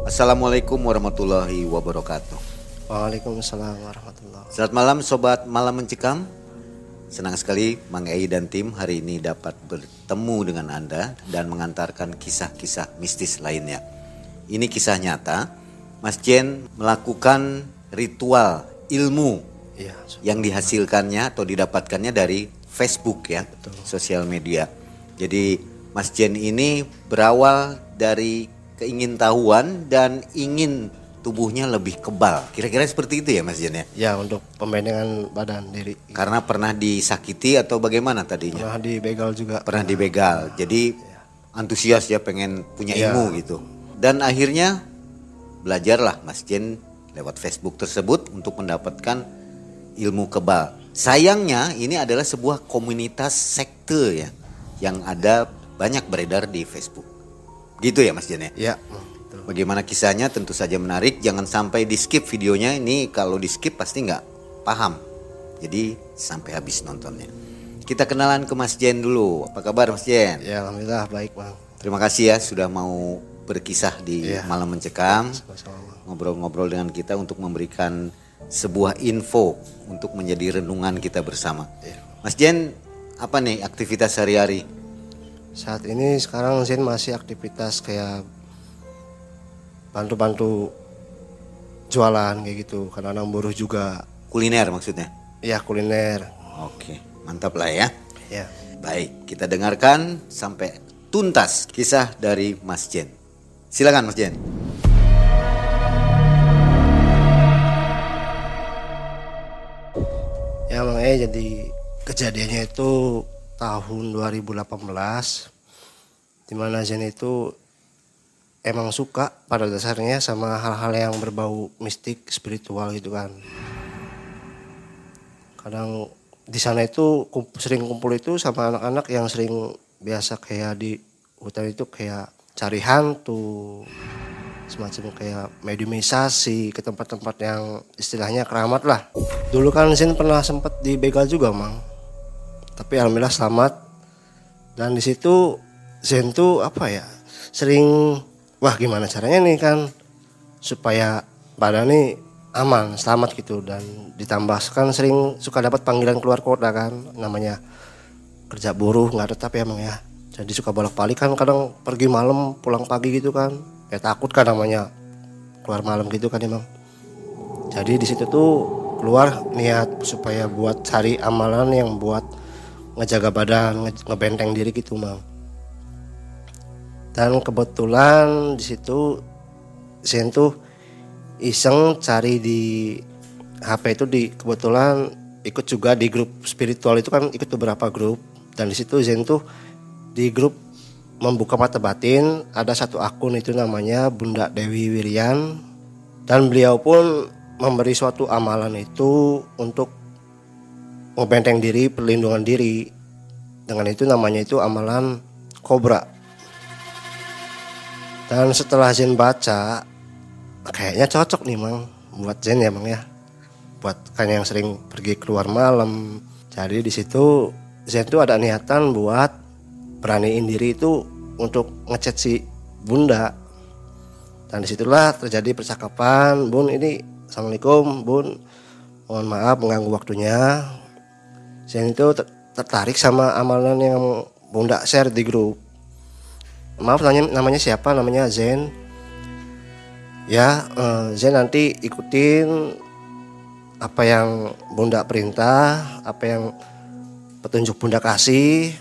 Assalamualaikum warahmatullahi wabarakatuh. Waalaikumsalam warahmatullahi Selamat malam sobat malam mencekam. Senang sekali Mang Ei dan tim hari ini dapat bertemu dengan Anda dan mengantarkan kisah-kisah mistis lainnya. Ini kisah nyata. Mas Jen melakukan ritual ilmu Iya, yang dihasilkannya atau didapatkannya dari Facebook ya, sosial media. Jadi Mas Jen ini berawal dari keingintahuan dan ingin tubuhnya lebih kebal. Kira-kira seperti itu ya Mas Jen ya? ya untuk pembentengan badan diri. Karena pernah disakiti atau bagaimana tadinya? Pernah dibegal juga. Pernah dibegal. Jadi antusias ya pengen punya Iya. ilmu gitu. Dan akhirnya belajarlah Mas Jen lewat Facebook tersebut untuk mendapatkan ilmu kebal. Sayangnya ini adalah sebuah komunitas sekte ya yang ada banyak beredar di Facebook. Gitu ya Mas Jen ya? Ya, betul. Bagaimana kisahnya tentu saja menarik. Jangan sampai di skip videonya. Ini kalau di skip pasti nggak paham. Jadi sampai habis nontonnya. Kita kenalan ke Mas Jen dulu. Apa kabar Mas Jen? Ya, alhamdulillah baik, Bang. Terima kasih ya sudah mau berkisah di Iya. Malam Mencekam. Ngobrol-ngobrol dengan kita untuk memberikan sebuah info untuk menjadi renungan kita bersama. Iya. Mas Jen, apa nih aktivitas sehari-hari? Saat ini sekarang Zen masih aktivitas kayak bantu-bantu jualan kayak gitu karena anak buruh juga Kuliner maksudnya? ya kuliner Oke, mantap lah ya. ya Baik, kita dengarkan sampai tuntas kisah dari Mas Jen. Silakan Mas Jen. ya Bang E jadi kejadiannya itu tahun 2018 di mana Zen itu emang suka pada dasarnya sama hal-hal yang berbau mistik spiritual gitu kan. Kadang di sana itu sering kumpul itu sama anak-anak yang sering biasa kayak di hutan itu kayak cari hantu semacam kayak mediumisasi ke tempat-tempat yang istilahnya keramat lah. Dulu kan Zen pernah sempat dibegal juga mang tapi alhamdulillah selamat. Dan di situ Zen tuh apa ya sering wah gimana caranya nih kan? Supaya badan nih aman selamat gitu. Dan ditambahkan sering suka dapat panggilan keluar kota kan namanya kerja buruh nggak tetap ya emang ya. Jadi suka bolak balik kan kadang pergi malam pulang pagi gitu kan. Ya takut kan namanya keluar malam gitu kan emang jadi di situ tuh keluar niat supaya buat cari amalan yang buat ngejaga badan nge- ngebenteng diri gitu mang. Dan kebetulan di situ Zen tuh iseng cari di HP itu di kebetulan ikut juga di grup spiritual itu kan ikut beberapa grup. Dan di situ Zen tuh di grup membuka mata batin ada satu akun itu namanya Bunda Dewi Wirian. Dan beliau pun memberi suatu amalan itu untuk membenteng diri perlindungan diri. Dengan itu namanya itu amalan kobra. Dan setelah Zen baca kayaknya cocok nih mang buat Zen ya mang ya. Buat kan yang sering pergi keluar malam. Jadi di situ Zen tuh ada niatan buat beraniin diri itu untuk ngechat si bunda. Dan di situlah terjadi percakapan bun ini assalamualaikum bun. Mohon maaf mengganggu waktunya Zen itu ter- tertarik sama amalan yang bunda share di grup. Maaf nanya namanya siapa? Namanya Zen. Ya eh, Zen nanti ikutin apa yang bunda perintah apa yang petunjuk bunda kasih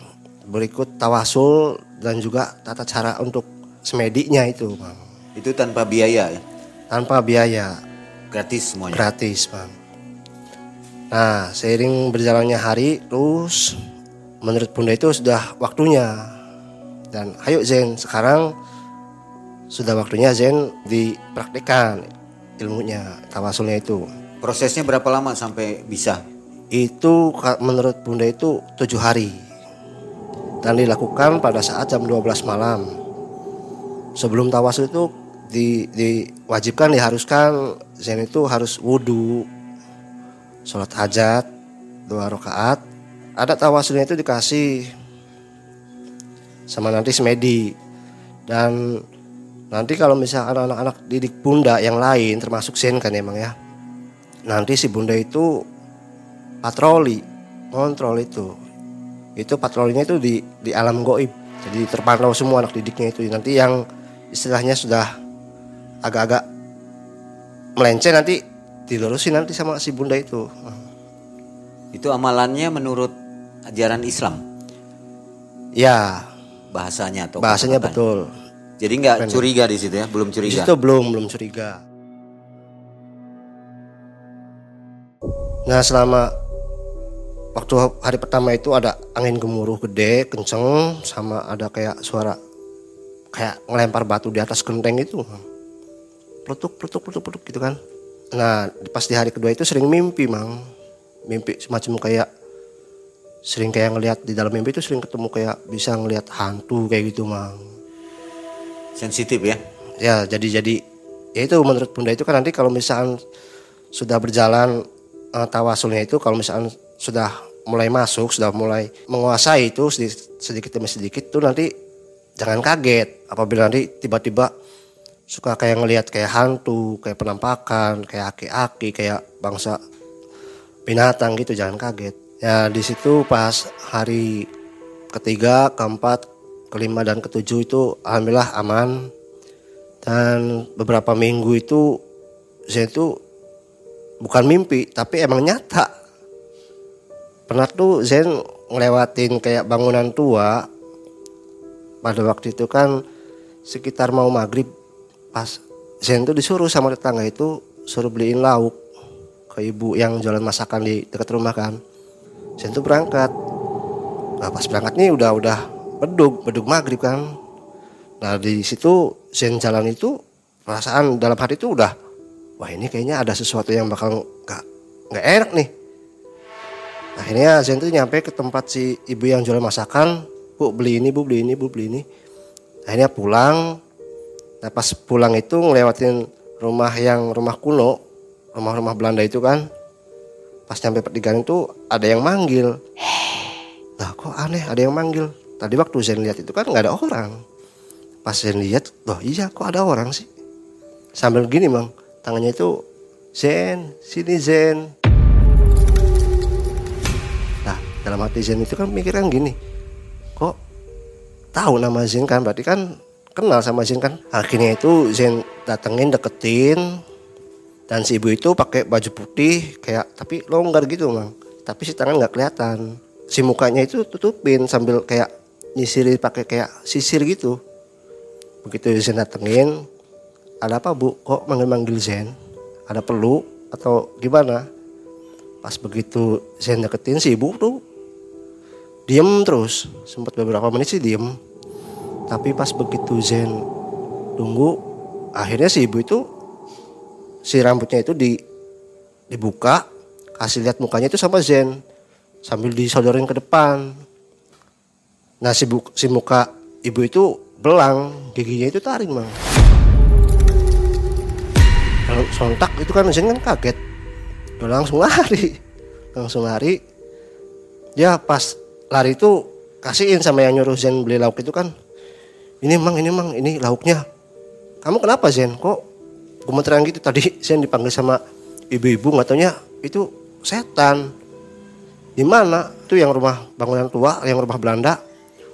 berikut tawasul dan juga tata cara untuk semedinya itu bang. Itu tanpa biaya ya? tanpa biaya. Gratis semuanya. gratis bang nah seiring berjalannya hari terus menurut bunda itu sudah waktunya. Dan ayo Zen sekarang sudah waktunya Zen dipraktikkan ilmunya tawasulnya itu. Prosesnya berapa lama sampai bisa? itu menurut bunda itu tujuh hari. Dan dilakukan pada saat jam 12 malam. Sebelum tawasul itu di, diwajibkan diharuskan Zen itu harus wudhu sholat hajat dua rakaat ada tawasulnya itu dikasih sama nanti semedi dan Nanti kalau misalkan anak-anak didik bunda yang lain termasuk Zen kan emang ya. Nanti si bunda itu patroli, kontrol itu. Itu patrolinya itu di di alam goib. Jadi terpantau semua anak didiknya itu. Nanti yang istilahnya sudah agak-agak melenceng nanti dilurusin nanti sama si bunda itu. Itu amalannya menurut ajaran Islam Ya, bahasanya atau bahasanya kata-katanya? betul. Jadi nggak curiga di situ ya, belum Di curiga. situ belum belum curiga. Nah selama waktu hari pertama itu ada angin gemuruh gede kenceng sama ada kayak suara kayak ngelempar batu di atas genteng itu peletuk peletuk peletuk peletuk gitu kan nah pas di hari kedua itu sering mimpi mang. Mimpi semacam kayak sering kayak ngelihat di dalam mimpi itu sering ketemu kayak bisa ngelihat hantu kayak gitu mang. Sensitif ya. ya jadi jadi ya itu menurut bunda itu kan nanti kalau misalkan sudah berjalan eh, tawasulnya itu kalau misalkan sudah mulai masuk sudah mulai menguasai itu sedikit, sedikit demi sedikit tuh nanti jangan kaget. Apabila nanti tiba-tiba suka kayak ngelihat kayak hantu kayak penampakan kayak aki-aki kayak bangsa binatang gitu jangan kaget. Ya di situ pas hari ketiga keempat kelima dan ketujuh itu alhamdulillah aman. Dan beberapa minggu itu saya itu bukan mimpi tapi emang nyata. Pernah tuh Zen ngelewatin kayak bangunan tua pada waktu itu kan sekitar mau maghrib pas Zen tuh disuruh sama tetangga itu suruh beliin lauk ke ibu yang jualan masakan di dekat rumah kan. Zen tuh berangkat. Nah pas berangkat nih udah udah bedug bedug maghrib kan. Nah di situ Zen jalan itu perasaan dalam hati itu udah wah ini kayaknya ada sesuatu yang bakal nggak nggak enak nih. Akhirnya Zen tuh nyampe ke tempat si ibu yang jualan masakan. Bu beli ini bu beli ini bu beli ini. Akhirnya pulang nah pas pulang itu ngelewatin rumah yang rumah kuno rumah-rumah Belanda itu kan pas nyampe pertigaan itu ada yang manggil. Lah kok aneh ada yang manggil? Tadi waktu Zen lihat itu kan nggak ada orang. Pas Zen lihat loh iya kok ada orang sih? Sambil gini bang tangannya itu Zen sini Zen. Nah dalam hati Zen itu kan mikiran gini kok tahu nama Zen kan? Berarti kan kenal sama Zen kan. Akhirnya itu Zen datengin deketin. Dan si ibu itu pakai baju putih kayak tapi longgar gitu bang tapi si tangan nggak kelihatan. Si mukanya itu tutupin sambil kayak nyisiri pakai kayak sisir gitu. Begitu Zen datengin ada apa bu? Kok manggil-manggil Zen ada perlu atau gimana? Pas begitu Zen deketin si ibu tuh diem terus. Sempat beberapa menit sih diem tapi pas begitu Zen tunggu akhirnya si ibu itu si rambutnya itu di dibuka kasih lihat mukanya itu sama Zen sambil disodorin ke depan. Nah si, bu- si muka ibu itu belang giginya itu taring bang kalau sontak itu kan Zen kan kaget. Dia langsung lari. Langsung lari. Ya pas lari itu kasihin sama yang nyuruh Zen beli lauk itu kan ini mang ini mang ini lauknya. Kamu kenapa Zen? Kok gemeteran gitu? Tadi Zen dipanggil sama ibu-ibu nggak itu setan. Di mana? Tuh yang rumah bangunan tua yang rumah Belanda.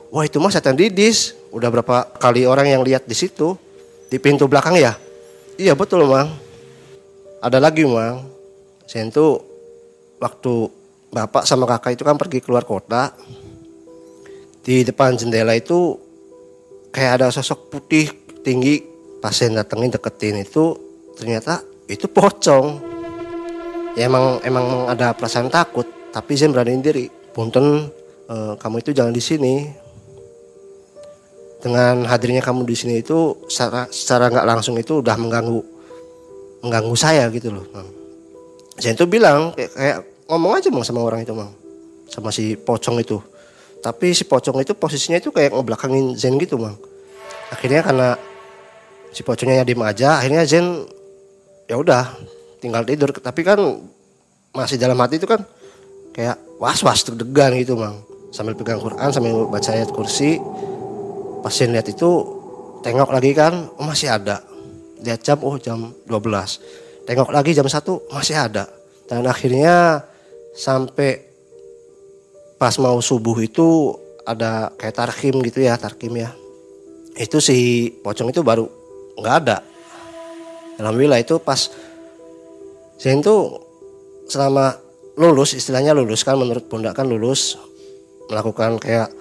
Wah itu mah setan didis. Udah berapa kali orang yang lihat di situ? Di pintu belakang ya? Iya betul mang. Ada lagi mang. Zen tuh waktu bapak sama kakak itu kan pergi keluar kota. Di depan jendela itu kayak ada sosok putih tinggi pasien datengin deketin itu ternyata itu pocong. Ya emang emang ada perasaan takut tapi Zen beraniin diri. Punten eh, kamu itu jangan di sini. Dengan hadirnya kamu di sini itu secara secara nggak langsung itu udah mengganggu mengganggu saya gitu loh. Zen itu bilang kayak, kayak ngomong aja bang sama orang itu bang sama si pocong itu tapi si pocong itu posisinya itu kayak ngebelakangin Zen gitu bang akhirnya karena si pocongnya diem aja akhirnya Zen ya udah tinggal tidur. Tapi kan masih dalam hati itu kan kayak was was deg-degan gitu bang sambil pegang Quran sambil baca ayat kursi pas Zen lihat itu tengok lagi kan oh, masih ada. Lihat jam oh jam 12 tengok lagi jam 1 masih ada. Dan akhirnya sampai pas mau subuh itu ada kayak tarkim gitu ya tarkim ya. Itu si pocong itu baru nggak ada. Alhamdulillah itu pas Zain tuh selama lulus istilahnya lulus kan menurut bunda kan lulus melakukan kayak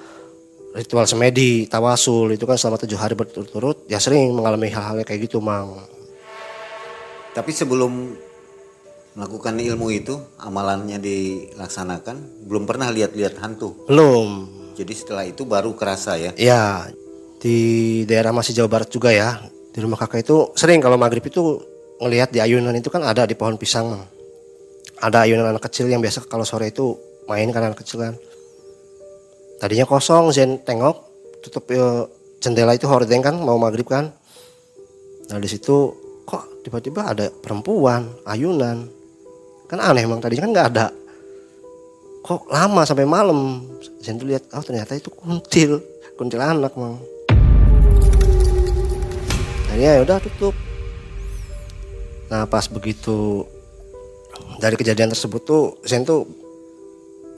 ritual semedi tawasul itu kan selama tujuh hari berturut-turut ya sering mengalami hal-hal kayak gitu mang. Tapi sebelum melakukan ilmu itu, amalannya dilaksanakan, belum pernah lihat-lihat hantu. belum Jadi setelah itu baru kerasa ya. Ya, di daerah masih Jawa Barat juga ya. Di rumah kakak itu sering kalau maghrib itu ngelihat di ayunan itu kan ada di pohon pisang. Ada ayunan anak kecil yang biasa kalau sore itu main kan anak kecil kan. Tadinya kosong, Zen tengok, tutup eh, jendela itu hordeng kan, mau maghrib kan. Nah di situ kok tiba-tiba ada perempuan, ayunan. Kan aneh emang tadinya kan nggak ada. Kok lama sampai malam. Zen tuh lihat, oh ternyata itu kuntil, kuntil anak mang. Akhirnya ya udah tutup. Nah pas begitu dari kejadian tersebut tuh Zen tuh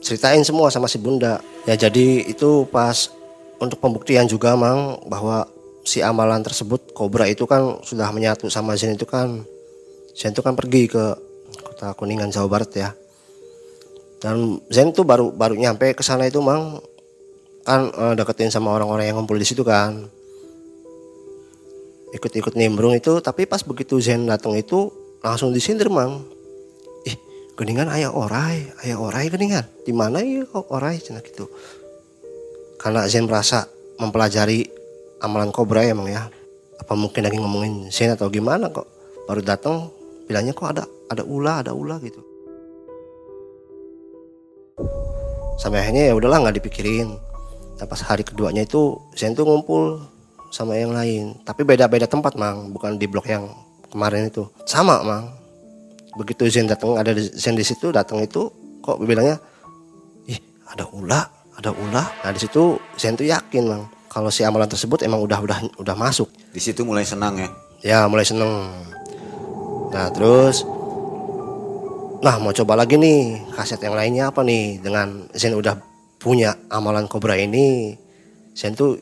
ceritain semua sama si bunda. Ya jadi itu pas untuk pembuktian juga mang bahwa si amalan tersebut kobra itu kan sudah menyatu sama Zen itu kan Zen itu kan pergi ke kota Kuningan Jawa Barat ya. Dan Zen tuh baru baru nyampe ke sana itu mang. Kan eh, deketin sama orang-orang yang ngumpul di situ kan. Ikut-ikut nimbrung itu tapi pas begitu Zen datang itu langsung disindir mang. Ih geningan ayah orai ayah orai geningan di mana ya kok orai? Cina gitu. Karena Zen merasa mempelajari amalan kobra ya emang ya. Apa mungkin lagi ngomongin Zen atau gimana kok? Baru datang bilangnya kok ada ada ulah ada ulah gitu. Sampai akhirnya ya udahlah nggak dipikirin. Nah, pas hari keduanya itu Zen tuh ngumpul sama yang lain. Tapi beda-beda tempat mang. Bukan di blok yang kemarin itu. Sama mang. Begitu Zen datang ada Zen di situ datang itu kok bilangnya ih ada ulah ada ulah. Nah di situ Zen tuh yakin mang. Kalau si amalan tersebut emang udah udah udah masuk. Di situ mulai senang ya. ya mulai seneng nah terus? Nah mau coba lagi nih kaset yang lainnya apa nih? Dengan Zen udah punya amalan kobra ini Zen tuh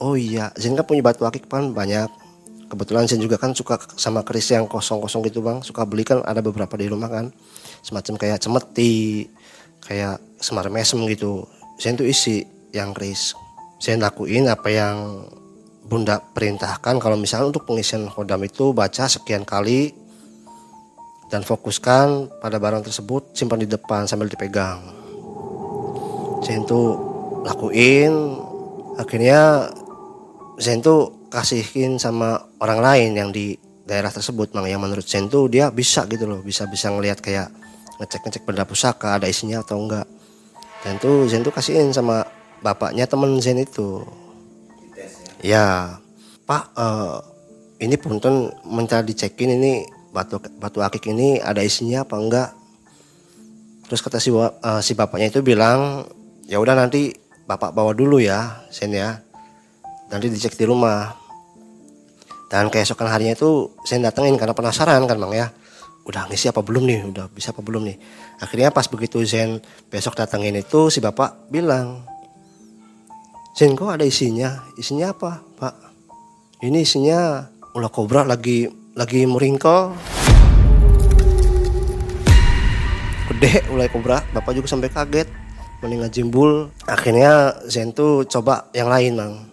oh iya Zen kan punya batu akik kan banyak. Kebetulan Zen juga kan suka sama keris yang kosong-kosong gitu bang. Suka beli kan ada beberapa di rumah kan. Semacam kayak cemeti kayak semar mesem gitu. Zen tuh isi yang keris. Zen lakuin apa yang Bunda perintahkan kalau misalnya untuk pengisian hodam itu baca sekian kali dan fokuskan pada barang tersebut simpan di depan sambil dipegang. Zen tuh lakuin akhirnya Zen tuh kasihin sama orang lain yang di daerah tersebut. Mang yang menurut Zen tuh dia bisa gitu loh bisa bisa ngelihat kayak ngecek ngecek benda pusaka ada isinya atau enggak. Dan tuh Zen tuh kasihin sama bapaknya temen Zen itu Ya, Pak, eh, ini punten minta dicekin ini batu batu akik ini ada isinya apa enggak? Terus kata si eh, si bapaknya itu bilang, ya udah nanti bapak bawa dulu ya, Sen ya. Nanti dicek di rumah. Dan keesokan harinya itu Sen datengin karena penasaran kan bang ya. Udah ngisi apa belum nih? Udah bisa apa belum nih? Akhirnya pas begitu Zen besok datengin itu si bapak bilang, Zen kok ada isinya? Isinya apa, Pak? Ini isinya ulah kobra lagi lagi meringkol. Gede ulah kobra, Bapak juga sampai kaget. Mending jimbul. Akhirnya Zen tuh coba yang lain, Mang.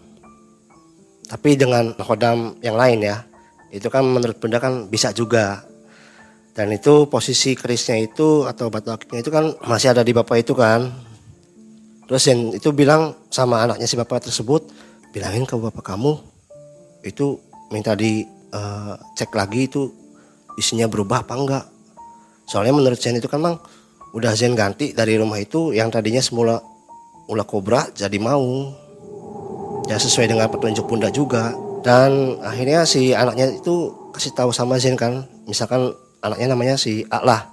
Tapi dengan kodam yang lain ya. Itu kan menurut Bunda kan bisa juga. Dan itu posisi kerisnya itu atau batu akiknya itu kan masih ada di Bapak itu kan. Terus itu bilang sama anaknya si bapak tersebut, bilangin ke bapak kamu itu minta di eh, cek lagi itu isinya berubah apa enggak. Soalnya menurut Zen itu kan mang udah Zen ganti dari rumah itu yang tadinya semula ulah kobra jadi mau. Ya sesuai dengan petunjuk bunda juga. Dan akhirnya si anaknya itu kasih tahu sama Zen kan, misalkan anaknya namanya si A lah.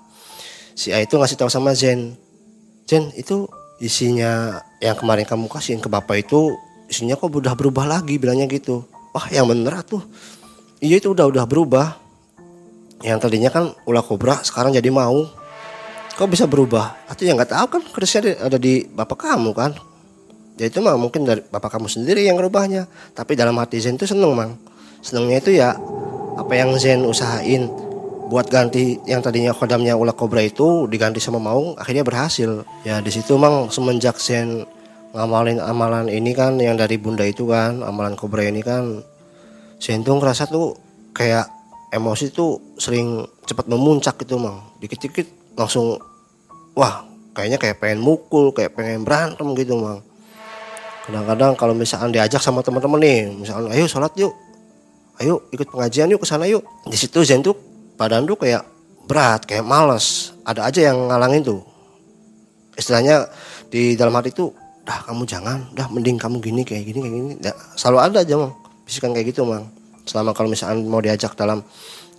Si A itu ngasih tahu sama Zen, Zen itu isinya yang kemarin kamu kasihin ke bapak itu isinya kok udah berubah lagi bilangnya gitu. Wah yang bener tuh iya itu udah udah berubah. Yang tadinya kan ulah kobra sekarang jadi mau. Kok bisa berubah? Atau yang nggak tahu kan kerisnya ada di bapak kamu kan. Ya itu mah mungkin dari bapak kamu sendiri yang ngerubahnya. Tapi dalam hati Zen itu seneng mang. Senengnya itu ya apa yang Zen usahain buat ganti yang tadinya kodamnya ulah kobra itu diganti sama maung akhirnya berhasil. Ya di situ mang semenjak Zen ngamalin amalan ini kan yang dari bunda itu kan amalan kobra ini kan Zen tuh ngerasa tuh kayak emosi tuh sering cepat memuncak gitu mang. Dikit-dikit langsung wah kayaknya kayak pengen mukul kayak pengen berantem gitu mang. Kadang-kadang kalau misalkan diajak sama teman-teman nih misalkan ayo sholat yuk. Ayo ikut pengajian yuk ke sana yuk. Di situ Zen tuh badan tuh kayak berat kayak males. Ada aja yang ngalangin tuh. Istilahnya di dalam hati tuh dah kamu jangan. Dah mending kamu gini kayak gini kayak gini. Nah, selalu ada aja mang. Bisikan kayak gitu mang. Selama kalau misalkan mau diajak dalam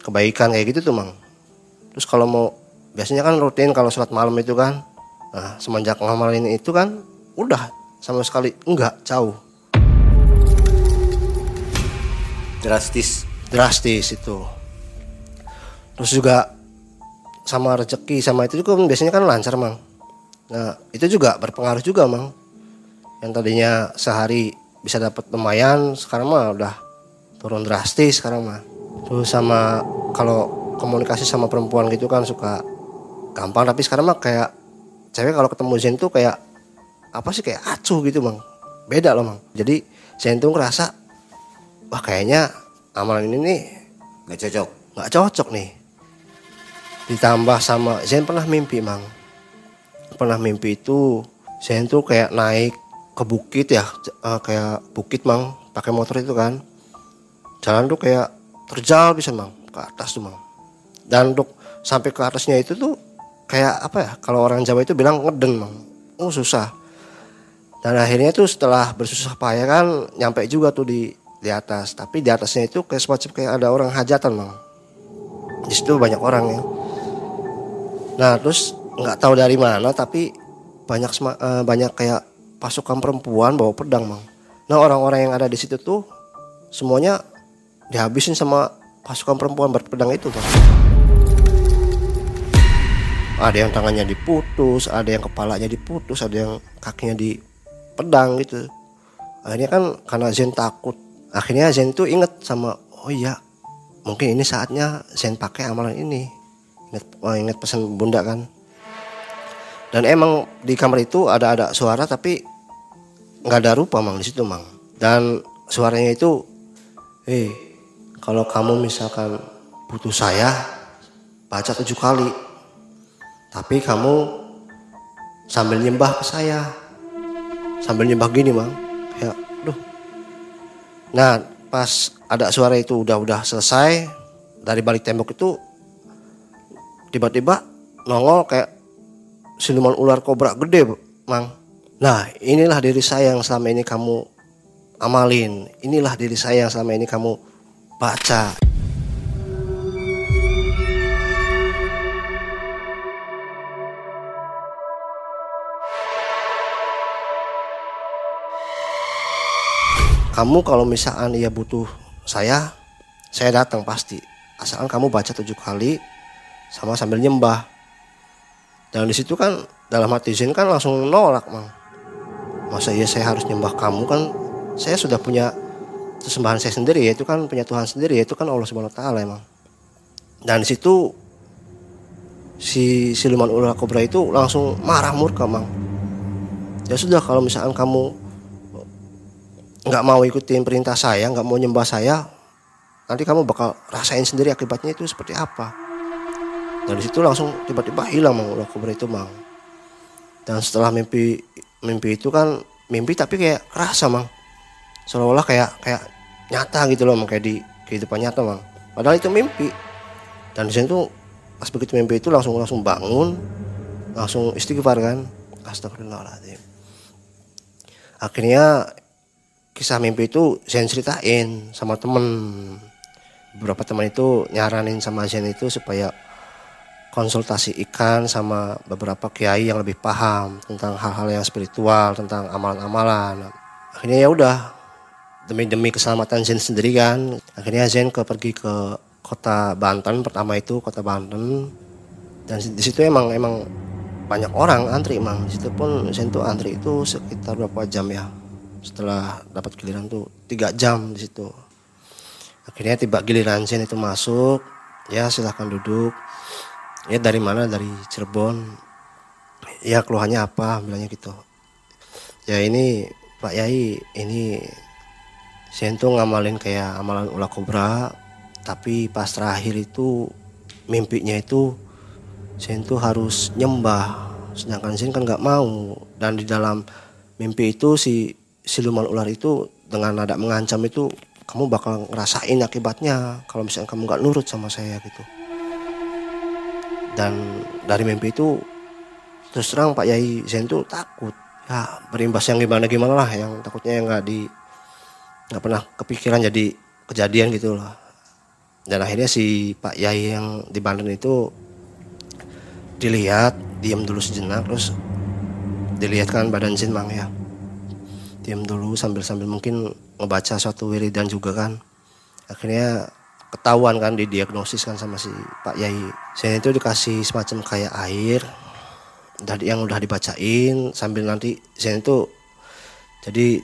kebaikan kayak gitu tuh mang. Terus kalau mau biasanya kan rutin kalau sholat malam itu kan. Nah semenjak ngamalin itu kan udah. Sama sekali enggak jauh. Drastis. Drastis itu terus juga sama rezeki sama itu juga biasanya kan lancar mang. Nah itu juga berpengaruh juga mang. Yang tadinya sehari bisa dapat lumayan sekarang mah udah turun drastis sekarang mah terus sama kalau komunikasi sama perempuan gitu kan suka gampang tapi sekarang mah kayak cewek kalau ketemu Zen tuh kayak apa sih kayak acuh gitu bang beda loh bang jadi Zen tuh ngerasa wah kayaknya amalan ini nih nggak cocok nggak cocok nih ditambah sama Zen pernah mimpi mang. Pernah mimpi itu Zen tuh kayak naik ke bukit ya uh, kayak bukit mang pakai motor itu kan. Jalan tuh kayak terjal bisa mang ke atas tuh mang. Dan untuk sampai ke atasnya itu tuh kayak apa ya kalau orang Jawa itu bilang ngeden mang. Oh susah. Dan akhirnya tuh setelah bersusah payah kan nyampe juga tuh di di atas. Tapi di atasnya itu kayak semacam kayak ada orang hajatan mang. Di situ banyak orang ya nah terus nggak tahu dari mana tapi banyak uh, banyak kayak pasukan perempuan bawa pedang mang nah orang-orang yang ada di situ tuh semuanya dihabisin sama pasukan perempuan berpedang itu kan. Ada yang tangannya diputus, ada yang kepalanya diputus, ada yang kakinya dipedang gitu. Akhirnya kan karena Zen takut, akhirnya Zen itu inget sama oh iya mungkin ini saatnya Zen pakai amalan ini. Ingat, oh, ingat pesan bunda kan. Dan emang di kamar itu ada ada suara tapi nggak ada rupa mang di situ mang. Dan suaranya itu, eh kalau kamu misalkan butuh saya baca tujuh kali tapi kamu sambil nyembah ke saya sambil nyembah gini mang ya duh nah pas ada suara itu udah udah selesai dari balik tembok itu tiba-tiba nongol kayak siluman ular kobra gede mang nah inilah diri saya yang selama ini kamu amalin inilah diri saya yang selama ini kamu baca. Kamu kalau misalkan ia butuh saya, saya datang pasti. Asalkan kamu baca tujuh kali sama sambil nyembah. Dan di situ kan dalam hati Zen kan langsung nolak, Mang. Masa iya saya harus nyembah kamu kan saya sudah punya sesembahan saya sendiri yaitu kan punya Tuhan sendiri yaitu kan Allah Subhanahu wa taala emang. Dan di situ si siluman ular kobra itu langsung marah murka, Mang. Ya sudah kalau misalkan kamu nggak mau ikutin perintah saya, nggak mau nyembah saya, nanti kamu bakal rasain sendiri akibatnya itu seperti apa. Dan di situ langsung tiba-tiba hilang mang. Ular kobra itu mang. Dan setelah mimpi mimpi itu kan mimpi tapi kayak kerasa mang. Seolah-olah kayak kayak nyata gitu loh kayak di kehidupan nyata bang padahal itu mimpi. Dan di tuh pas begitu mimpi itu langsung langsung bangun. Langsung istighfar kan. Astagfirullahaladzim. Akhirnya kisah mimpi itu Zen ceritain sama temen. Beberapa teman itu nyaranin sama Zen itu supaya konsultasi ikan sama beberapa kiai yang lebih paham tentang hal-hal yang spiritual tentang amalan-amalan. Akhirnya ya udah demi demi keselamatan Zen sendiri kan. Akhirnya Zen ke pergi ke kota Banten pertama itu kota Banten. Dan di situ emang emang banyak orang antri emang di situ pun Zen tuh antri itu sekitar berapa jam ya. Setelah dapat giliran tuh tiga jam di situ. Akhirnya tiba giliran Zen itu masuk ya silahkan duduk ya dari mana? Dari Cirebon. Ya keluhannya apa? Bilangnya gitu. Ya ini Pak Yai ini saya tuh ngamalin kayak amalan ulah kobra. Tapi pas terakhir itu mimpinya itu saya tuh harus nyembah. Sedangkan Zen kan nggak mau. Dan di dalam mimpi itu si siluman ular itu dengan nada mengancam itu kamu bakal ngerasain akibatnya. Kalau misalnya kamu nggak nurut sama saya gitu dan dari mimpi itu terus terang Pak Yai Zen tuh takut. Ya berimbas yang gimana gimana lah yang takutnya yang nggak di nggak pernah kepikiran jadi kejadian gitu lah dan akhirnya si Pak Yai yang di Banten itu dilihat diam dulu sejenak terus dilihat kan badan Zen mang ya. Diam dulu sambil sambil mungkin ngebaca suatu wiridan juga kan. Akhirnya ketahuan kan didiagnosis kan sama si Pak Yai. Saya itu dikasih semacam kayak air dari yang udah dibacain sambil nanti saya itu jadi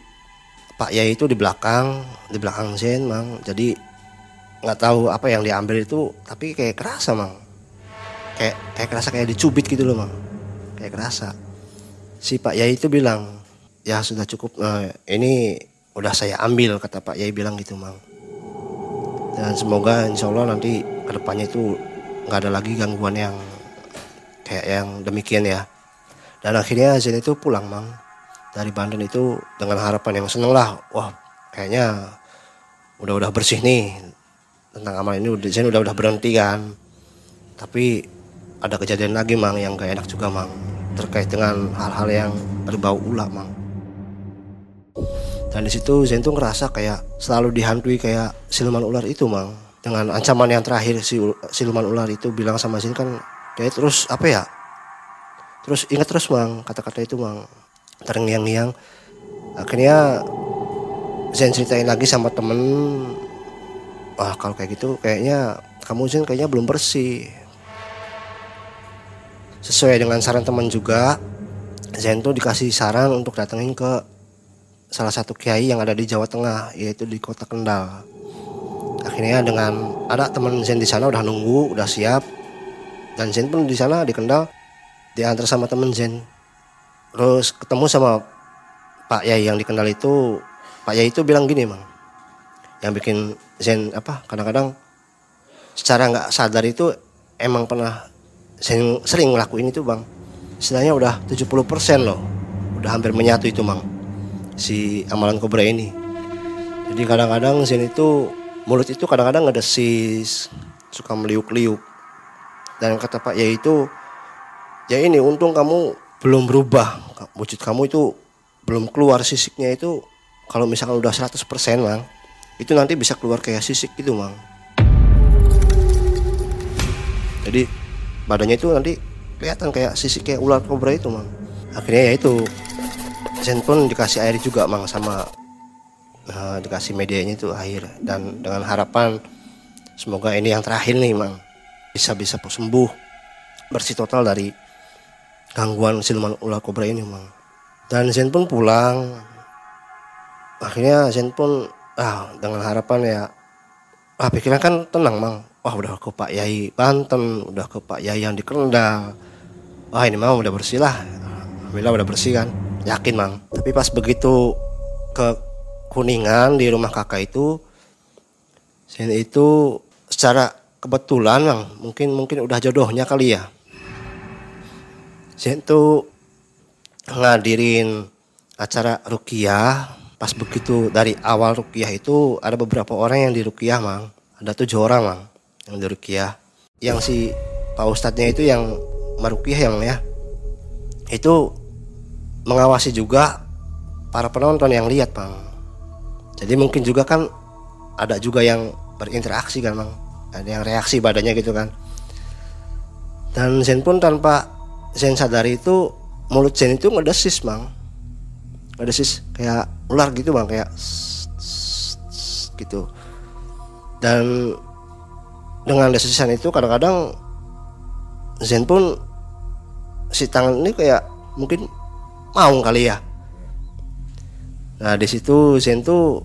Pak Yai itu di belakang di belakang Zen mang. Jadi nggak tahu apa yang diambil itu tapi kayak kerasa mang. Kayak kayak kerasa kayak dicubit gitu loh mang. Kayak kerasa. Si Pak Yai itu bilang ya sudah cukup nah, ini udah saya ambil kata Pak Yai bilang gitu mang dan semoga insya Allah nanti ke depannya itu nggak ada lagi gangguan yang kayak yang demikian ya. Dan akhirnya Zen itu pulang mang dari Banten itu dengan harapan yang seneng lah. Wah kayaknya udah udah bersih nih. Tentang amal ini Zen udah udah berhenti kan. Tapi ada kejadian lagi mang yang gak enak juga mang. Terkait dengan hal-hal yang berbau ulah mang dan di situ Zen tuh ngerasa kayak selalu dihantui kayak siluman ular itu mang. Dengan ancaman yang terakhir si siluman ular itu bilang sama Zen kan kayak terus apa ya? Terus ingat terus mang kata-kata itu mang. Terngiang-ngiang. Akhirnya Zen ceritain lagi sama temen wah kalau kayak gitu kayaknya kamu Zen kayaknya belum bersih. Sesuai dengan saran teman juga Zen tuh dikasih saran untuk datengin ke salah satu kiai yang ada di Jawa Tengah yaitu di kota Kendal. Akhirnya dengan ada teman Zen di sana udah nunggu, udah siap. Dan Zen pun di sana di Kendal diantar sama teman Zen. Terus ketemu sama Pak Yai yang di Kendal itu, Pak Yai itu bilang gini, Mang. Yang bikin Zen apa? Kadang-kadang secara nggak sadar itu emang pernah Zen sering ngelakuin itu, Bang. Istilahnya udah 70% loh. Udah hampir menyatu itu, Mang si amalan kobra ini. Jadi kadang-kadang Zen itu mulut itu kadang-kadang ngedesis, suka meliuk-liuk. Dan kata Pak ya itu, ya ini untung kamu belum berubah. Wujud kamu itu belum keluar sisiknya itu kalau misalkan udah 100% Mang, itu nanti bisa keluar kayak sisik gitu Mang. Jadi badannya itu nanti kelihatan kayak sisik kayak ular kobra itu Mang. Akhirnya ya itu Zen pun dikasih air juga mang sama uh, dikasih medianya itu air. Dan dengan harapan semoga ini yang terakhir nih mang bisa bisa sembuh bersih total dari gangguan siluman ular kobra ini mang. Dan Zen pun pulang. Akhirnya Zen pun ah dengan harapan ya ah pikiran kan tenang mang. Wah udah ke Pak Yai Banten udah ke Pak Yai yang di Kendal. Wah ini mah udah bersih lah. Alhamdulillah udah bersih kan yakin mang. Tapi pas begitu ke kuningan di rumah kakak itu saya itu secara kebetulan mang mungkin mungkin udah jodohnya kali ya. Saya itu ngadirin acara rukiah. Pas begitu dari awal rukiah itu ada beberapa orang yang di rukiah mang. Ada tujuh orang mang yang di rukiah. Yang si pak ustadznya itu yang marukiah yang ya. Itu mengawasi juga para penonton yang lihat bang. Jadi mungkin juga kan ada juga yang berinteraksi kan bang. Ada yang reaksi badannya gitu kan. Dan Zen pun tanpa Zen sadari itu mulut Zen itu ngedesis bang. Ngedesis kayak ular gitu bang. Kayak gitu. Dan dengan desisan itu kadang-kadang Zen pun si tangan ini kayak mungkin mau kali ya? Nah di situ Zen tuh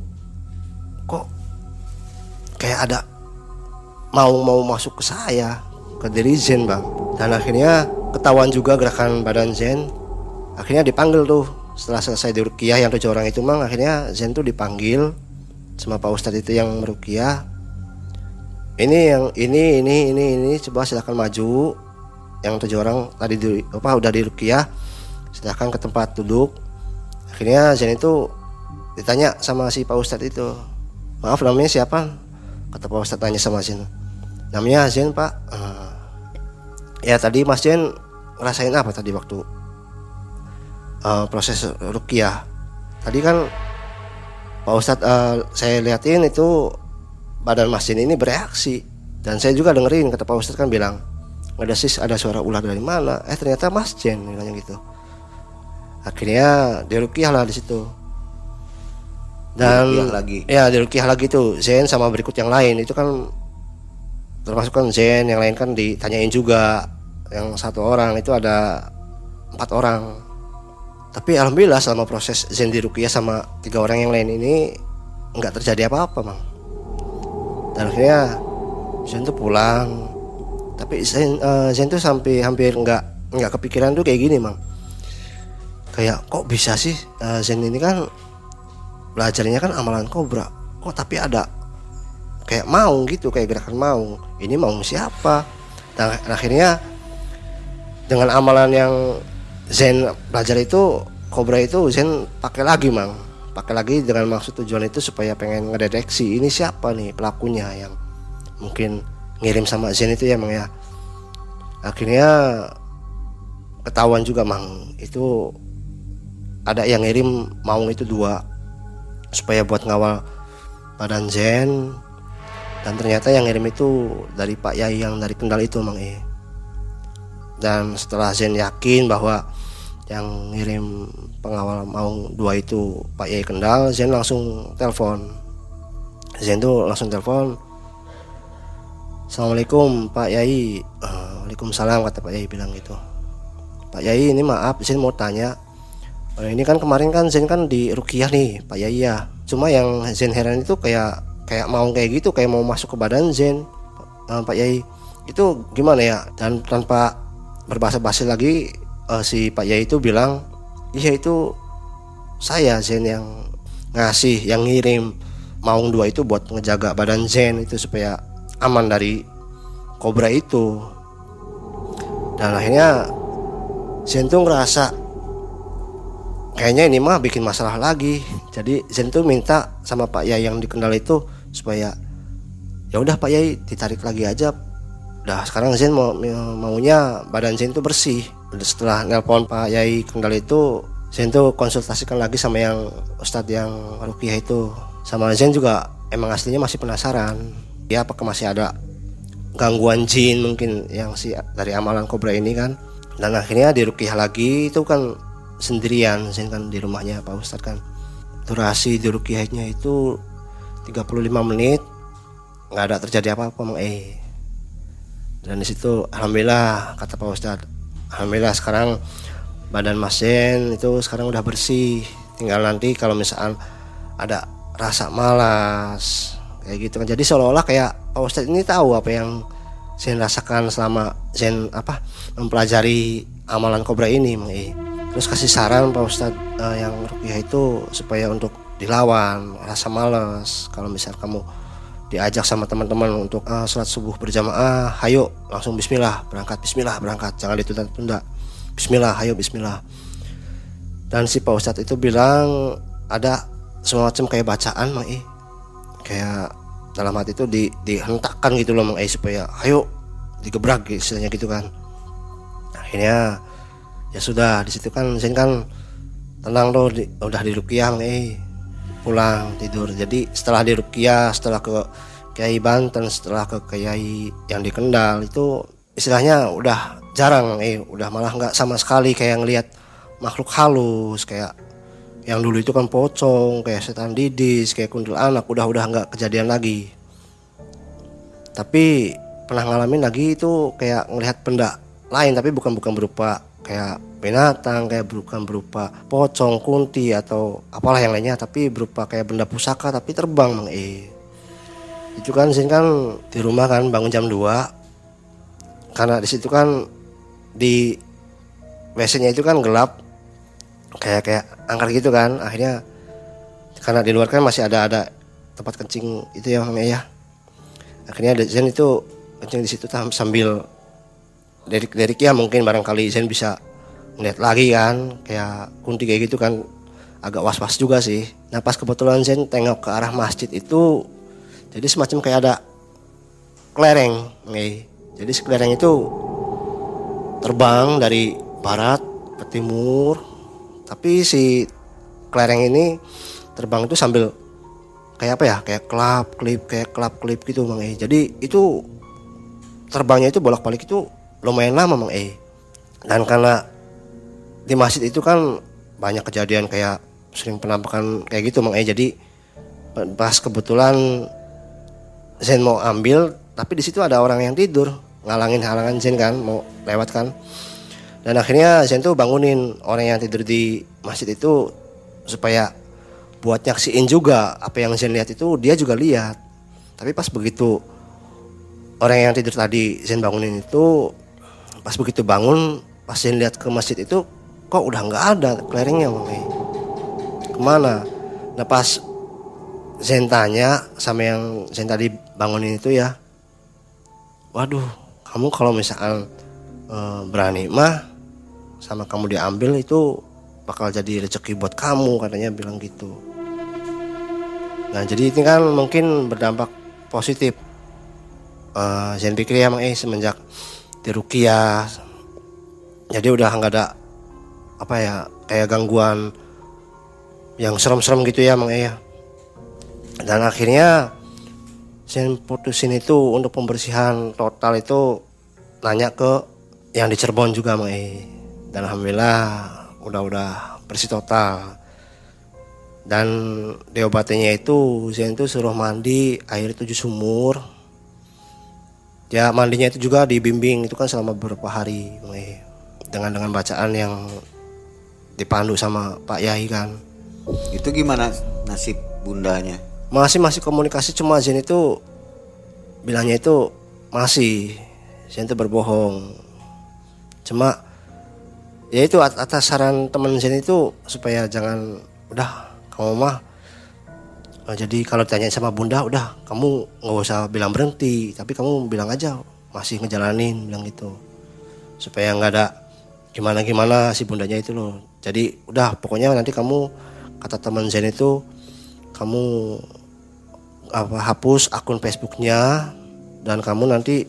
kok kayak ada mau mau masuk ke saya ke diri Zen bang. Dan akhirnya ketahuan juga gerakan badan Zen. Akhirnya dipanggil tuh. Setelah selesai di Rukiah yang tujuh orang itu mang akhirnya Zen tuh dipanggil sama Pak Ustadz itu yang merukiah ini yang ini ini ini ini coba silahkan maju. Yang tujuh orang tadi di, apa udah di silahkan ke tempat duduk akhirnya Zen itu ditanya sama si Pak Ustadz itu maaf namanya siapa? Kata Pak Ustadz tanya sama Zen namanya Zen Pak. Uh, ya tadi Mas Zen ngerasain apa tadi waktu uh, proses rukiah? Tadi kan Pak Ustadz uh, saya liatin itu badan Mas Jin ini bereaksi. Dan saya juga dengerin kata Pak Ustadz kan bilang ada sis ada suara ular dari mana? Eh ternyata Mas Jen bilangnya gitu akhirnya dirukiah lah di situ. Dan lagi? ya dirukiah lagi tuh Zen sama berikut yang lain. Itu kan termasuk kan Zen yang lain kan ditanyain juga. Yang satu orang itu ada empat orang. Tapi alhamdulillah selama proses Zen dirukiah sama tiga orang yang lain ini nggak terjadi apa-apa mang. Dan akhirnya Zen tuh pulang. Tapi Zen, uh, Zen tuh sampai hampir nggak nggak kepikiran tuh kayak gini mang kayak kok bisa sih uh, Zen ini kan belajarnya kan amalan kobra. Kok tapi ada kayak mau gitu kayak gerakan mau ini mau siapa? Dan akhirnya dengan amalan yang Zen belajar itu kobra itu Zen pakai lagi mang. Pakai lagi dengan maksud tujuan itu supaya pengen ngedeteksi ini siapa nih pelakunya yang mungkin ngirim sama Zen itu ya mang ya. Akhirnya ketahuan juga mang. Itu ada yang ngirim maung itu dua supaya buat ngawal badan Zen dan ternyata yang ngirim itu dari Pak Yai yang dari Kendal itu mang e. Dan setelah Zen yakin bahwa yang ngirim pengawal mau dua itu Pak Yai Kendal Zen langsung telepon. Zen tuh langsung telepon Assalamualaikum Pak Yai. Uh, Waalaikumsalam kata Pak Yai bilang gitu. Pak Yai ini maaf Zen mau tanya uh, ini kan kemarin kan Zen kan di Rukiah nih Pak Yai ya cuma yang Zen heran itu kayak kayak mau kayak gitu kayak mau masuk ke badan Zen uh, Pak Yai. Itu gimana ya? Dan tanpa berbahasa basi lagi uh, si Pak Yai itu bilang iya itu saya Zen yang ngasih yang ngirim maung dua itu buat ngejaga badan Zen itu supaya aman dari kobra itu. Dan akhirnya Zen tuh ngerasa kayaknya ini mah bikin masalah lagi. Jadi Zen tuh minta sama Pak Yai yang dikendal itu supaya ya udah Pak Yai ditarik lagi aja. Udah sekarang Zen mau maunya badan Zen tuh bersih. Setelah nelpon Pak Yai Kendal itu Zen tuh konsultasikan lagi sama yang Ustadz yang Rukiah itu. Sama Zen juga emang aslinya masih penasaran. Ya apakah masih ada gangguan jin mungkin yang si dari amalan kobra ini kan. Dan akhirnya di Rukiah lagi itu kan sendirian Zen kan di rumahnya Pak Ustadz kan. Durasi di Rukiahnya itu 35 menit nggak ada terjadi apa-apa eh dan di situ alhamdulillah kata Pak Ustadz alhamdulillah sekarang badan Mas Zen itu sekarang udah bersih. Tinggal nanti kalau misalkan ada rasa malas kayak gitu kan. Jadi seolah-olah kayak Pak Ustadz ini tahu apa yang Zen rasakan selama Zen apa mempelajari amalan kobra ini Mang E. Terus kasih saran Pak Ustadz uh, yang rupiah itu supaya untuk dilawan rasa malas kalau misal kamu diajak sama teman-teman untuk uh, sholat subuh berjamaah, hayo langsung Bismillah berangkat Bismillah berangkat. Jangan ditunda-tunda. Bismillah hayo Bismillah. Dan si Pak Ustadz itu bilang ada semacam kayak bacaan Mang E kayak dalam hati itu di, dihentakkan gitu loh Mang E supaya ayo digebrak istilahnya gitu kan. Akhirnya ya sudah di situ kan Zen kan tenang loh di, udah di Rukiah E pulang tidur. Jadi setelah di Rukiah setelah ke Kiai Banten setelah ke Kiai yang di Kendal itu istilahnya udah jarang eh udah malah nggak sama sekali kayak ngelihat makhluk halus kayak yang dulu itu kan pocong kayak setan didis kayak kuntilanak udah udah nggak kejadian lagi. Tapi pernah ngalamin lagi itu kayak ngelihat benda lain tapi bukan bukan berupa kayak binatang kayak bukan berupa pocong kunti atau apalah yang lainnya tapi berupa kayak benda pusaka tapi terbang mang e. Itu kan Zin kan di rumah kan bangun jam 2 karena di situ kan di WC-nya itu kan gelap. Kayak kayak angker gitu kan. Akhirnya karena di luar kan masih ada ada tempat kencing itu ya Mang E ya. Akhirnya Zen itu kencing di situ sambil dari dari ya mungkin barangkali Zen bisa ngeliat lagi kan kayak kunti kayak gitu kan agak was-was juga sih. Nah pas kebetulan Zen tengok ke arah masjid itu jadi semacam kayak ada kelereng nih. Jadi si kelereng itu terbang dari barat ke timur tapi si kelereng ini terbang itu sambil kayak apa ya kayak kelap klip kayak kelap klip gitu Mang E. Jadi itu terbangnya itu bolak-balik itu lumayan lama Mang E dan karena di masjid itu kan banyak kejadian kayak sering penampakan kayak gitu Mang E jadi pas kebetulan Zen mau ambil tapi di situ ada orang yang tidur ngalangin halangan Zen kan mau lewat kan. Dan akhirnya Zen tuh bangunin orang yang tidur di masjid itu supaya buat nyaksiin juga apa yang Zen lihat itu dia juga lihat. Tapi pas begitu orang yang tidur tadi Zen bangunin itu pas begitu bangun pas Zen lihat ke masjid itu kok udah nggak ada kelerengnya ke mana? Nah pas Zen tanya sama yang Zen tadi bangunin itu ya waduh kamu kalau misalkan e, berani mah sama kamu diambil itu bakal jadi rezeki buat kamu katanya bilang gitu. Nah jadi ini kan mungkin berdampak positif uh, Zen pikir ya emang eh semenjak di Rukia jadi udah nggak ada apa ya kayak gangguan yang serem-serem gitu ya emang eh ya dan akhirnya saya putusin itu untuk pembersihan total itu nanya ke yang di Cirebon juga Mang E. Dan alhamdulillah udah-udah bersih total. Dan diobatinya itu Zen itu suruh mandi air tujuh sumur. Ya mandinya itu juga dibimbing itu kan selama beberapa hari. Dengan dengan bacaan yang dipandu sama Pak Yai kan. Itu gimana nasib bundanya? masih masih komunikasi cuma Zen itu bilangnya itu masih Zen itu berbohong cuma ya itu atas saran teman Zen itu supaya jangan udah kamu mah nah, jadi kalau tanya sama bunda udah kamu nggak usah bilang berhenti tapi kamu bilang aja masih ngejalanin bilang gitu. Supaya nggak ada gimana gimana si bundanya itu loh. Jadi udah pokoknya nanti kamu kata teman Zen itu kamu apa hapus akun Facebooknya dan kamu nanti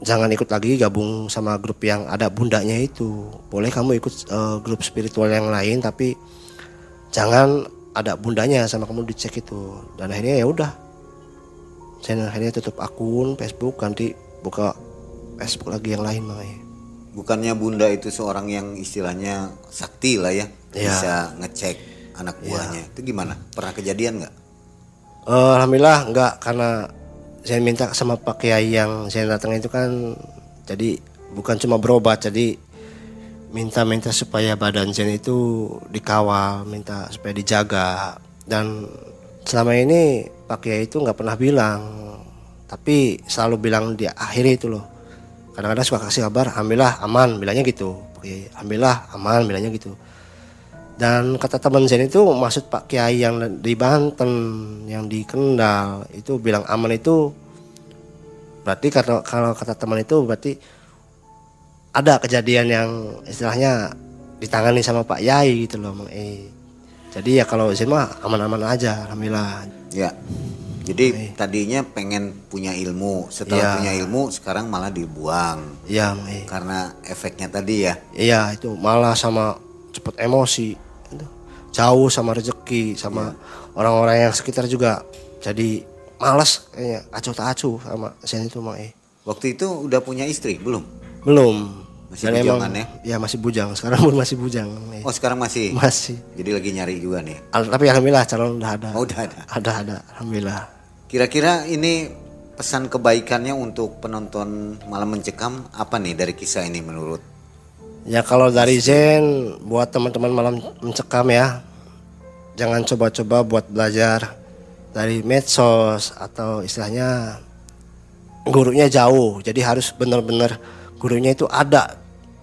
jangan ikut lagi gabung sama grup yang ada bundanya itu. Boleh kamu ikut uh, grup spiritual yang lain tapi jangan ada bundanya sama kamu dicek itu. Dan akhirnya ya udah. Saya akhirnya tutup akun Facebook ganti buka Facebook lagi yang lain makanya. Bukannya bunda itu seorang yang istilahnya sakti lah ya, ya. bisa ngecek anak buahnya. Ya. itu gimana? Pernah kejadian nggak? Uh, Alhamdulillah enggak karena saya minta sama Pak Kiai yang saya datang itu kan jadi bukan cuma berobat jadi minta-minta supaya badan Zen itu dikawal, minta supaya dijaga. Dan selama ini Pak Kiai itu nggak pernah bilang tapi selalu bilang di akhir itu loh. Kadang-kadang suka kasih kabar alhamdulillah aman bilangnya gitu. Alhamdulillah aman bilangnya gitu. Dan kata teman Zen itu maksud Pak Kiai yang di Banten, yang di Kendal itu bilang aman itu berarti kalau kata teman itu berarti ada kejadian yang istilahnya ditangani sama Pak Yai gitu loh, eh. Jadi ya kalau Zen mah aman-aman aja, alhamdulillah. Ya. Jadi eh. tadinya pengen punya ilmu, setelah ya. punya ilmu sekarang malah dibuang. Iya, eh. Karena efeknya tadi ya. Iya, itu malah sama cepet emosi jauh sama rezeki sama orang-orang yeah. yang sekitar juga jadi malas kayaknya acuh tak acuh sama sen itu mah eh waktu itu udah punya istri belum belum Masih Dan emang bujangan ya? ya masih bujang. Sekarang pun masih bujang. Eh, Oh sekarang masih? Masih. Jadi lagi nyari juga nih. Al- tapi alhamdulillah calon udah ada. Oh, udah ada. Ada ada. Alhamdulillah. Kira-kira ini pesan kebaikannya untuk penonton malam mencekam apa nih dari kisah ini menurut? Ya kalau dari Zen buat teman-teman malam mencekam ya. Jangan coba-coba buat belajar dari medsos atau istilahnya gurunya jauh. Jadi harus benar-benar gurunya itu ada.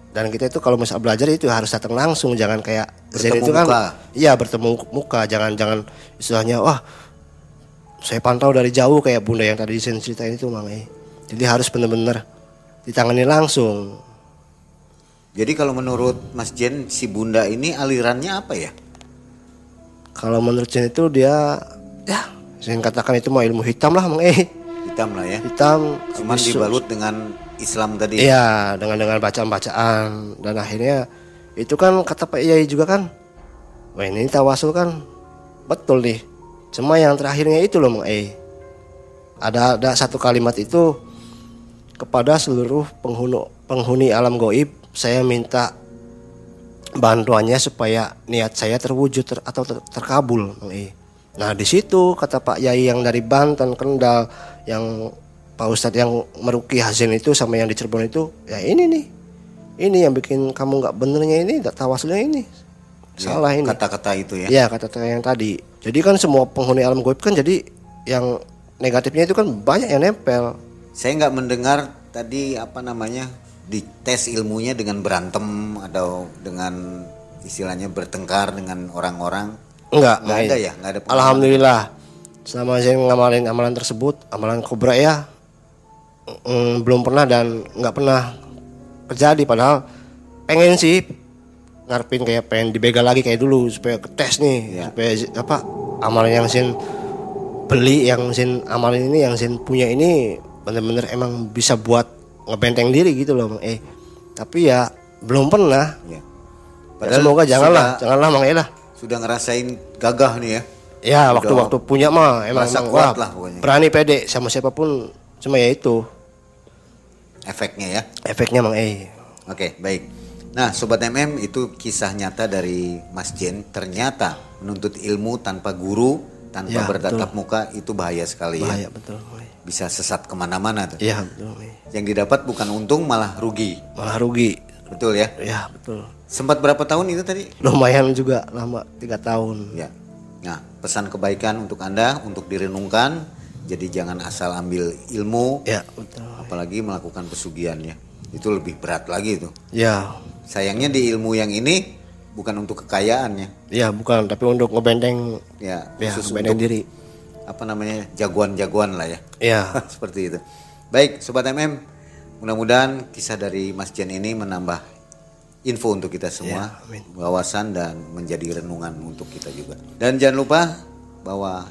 Dan kita itu kalau misal belajar itu harus datang langsung, jangan kayak Zen itu kan iya bertemu muka, jangan jangan istilahnya wah saya pantau dari jauh kayak bunda yang tadi Zen ceritain itu Mang Eh. Jadi harus benar-benar ditangani langsung. Jadi kalau menurut Mas Jen si Bunda ini alirannya apa ya? Kalau menurut Zen itu dia ya saya katakan itu mah ilmu hitam lah Mang Eh. Hitam lah ya. Hitam Cuman bisu- dibalut dengan Islam tadi. Iya, dengan dengan bacaan-bacaan dan akhirnya itu kan kata Pak Yai juga kan. Wah, ini tawasul kan betul nih. Cuma yang terakhirnya itu loh Mang Eh. Ada ada satu kalimat itu kepada seluruh penghuni penghuni alam goib saya minta bantuannya supaya niat saya terwujud ter- atau ter- terkabul Mang E. Nah di situ kata Pak Yai yang dari Banten Kendal yang Pak Ustadz yang meruki Hazen itu sama yang di Cirebon itu ya ini nih ini yang bikin kamu nggak benernya ini nggak tawasulnya ini Ya, salah ini Kata-kata itu ya. ya kata-kata yang tadi jadi kan semua penghuni alam goib kan jadi yang negatifnya itu kan banyak yang nempel Saya nggak mendengar tadi apa namanya dites ilmunya dengan berantem atau dengan istilahnya bertengkar dengan orang-orang. Enggak, Nggak ada ya, nggak ada pengalaman. Alhamdulillah. Selama saya ngamalin amalan tersebut, amalan kobra ya mm, belum pernah dan nggak pernah terjadi padahal pengen sih ngarepin kayak pengen dibegal lagi kayak dulu supaya tes nih Iya. supaya apa amalan yang sin beli yang sin amalin ini yang sin punya ini bener-bener emang bisa buat ngebenteng diri gitu loh Bang. eh tapi ya belum pernah Ya. Ya, semoga janganlah sudah, janganlah Mang Eh lah sudah ngerasain gagah nih ya. Ya waktu-waktu punya mah emang, emang, kuat wah, lah pokoknya. berani pede sama siapa pun cuma ya itu Efeknya ya. efeknya mang eh Oke, baik. Nah, sobat MM itu kisah nyata dari Mas Jen. Ternyata menuntut ilmu tanpa guru, tanpa Ya, bertatap muka itu bahaya sekali ya. bahaya betul. Bisa sesat ke mana-mana tuh. Iya betul. Yang didapat bukan untung malah rugi. malah rugi Betul ya. ya betul Sempat berapa tahun itu tadi? lumayan juga lama tiga tahun Ya. Nah, pesan kebaikan untuk Anda untuk direnungkan. Jadi jangan asal ambil ilmu, ya betul apalagi melakukan pesugihan ya. Itu lebih berat lagi itu. ya Sayangnya di ilmu yang ini bukan untuk kekayaannya. ya bukan tapi untuk ngebenteng Ya, ya khusus ngebenteng untuk diri apa namanya jagoan-jagoan lah ya. ya Seperti itu. Baik, sobat MM, mudah-mudahan kisah dari Mas Jen ini menambah info untuk kita semua, Ya, wawasan dan menjadi renungan untuk kita juga. Dan jangan lupa bahwa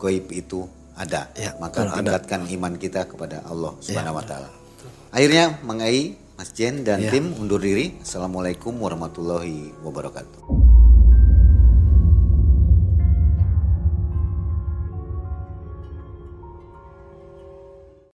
goib itu ada, Ya, maka betul, ada. tingkatkan iman kita kepada Allah Subhanahu wa taala. Akhirnya mengai Mas Jen dan Ya. tim undur diri. Assalamualaikum warahmatullahi wabarakatuh.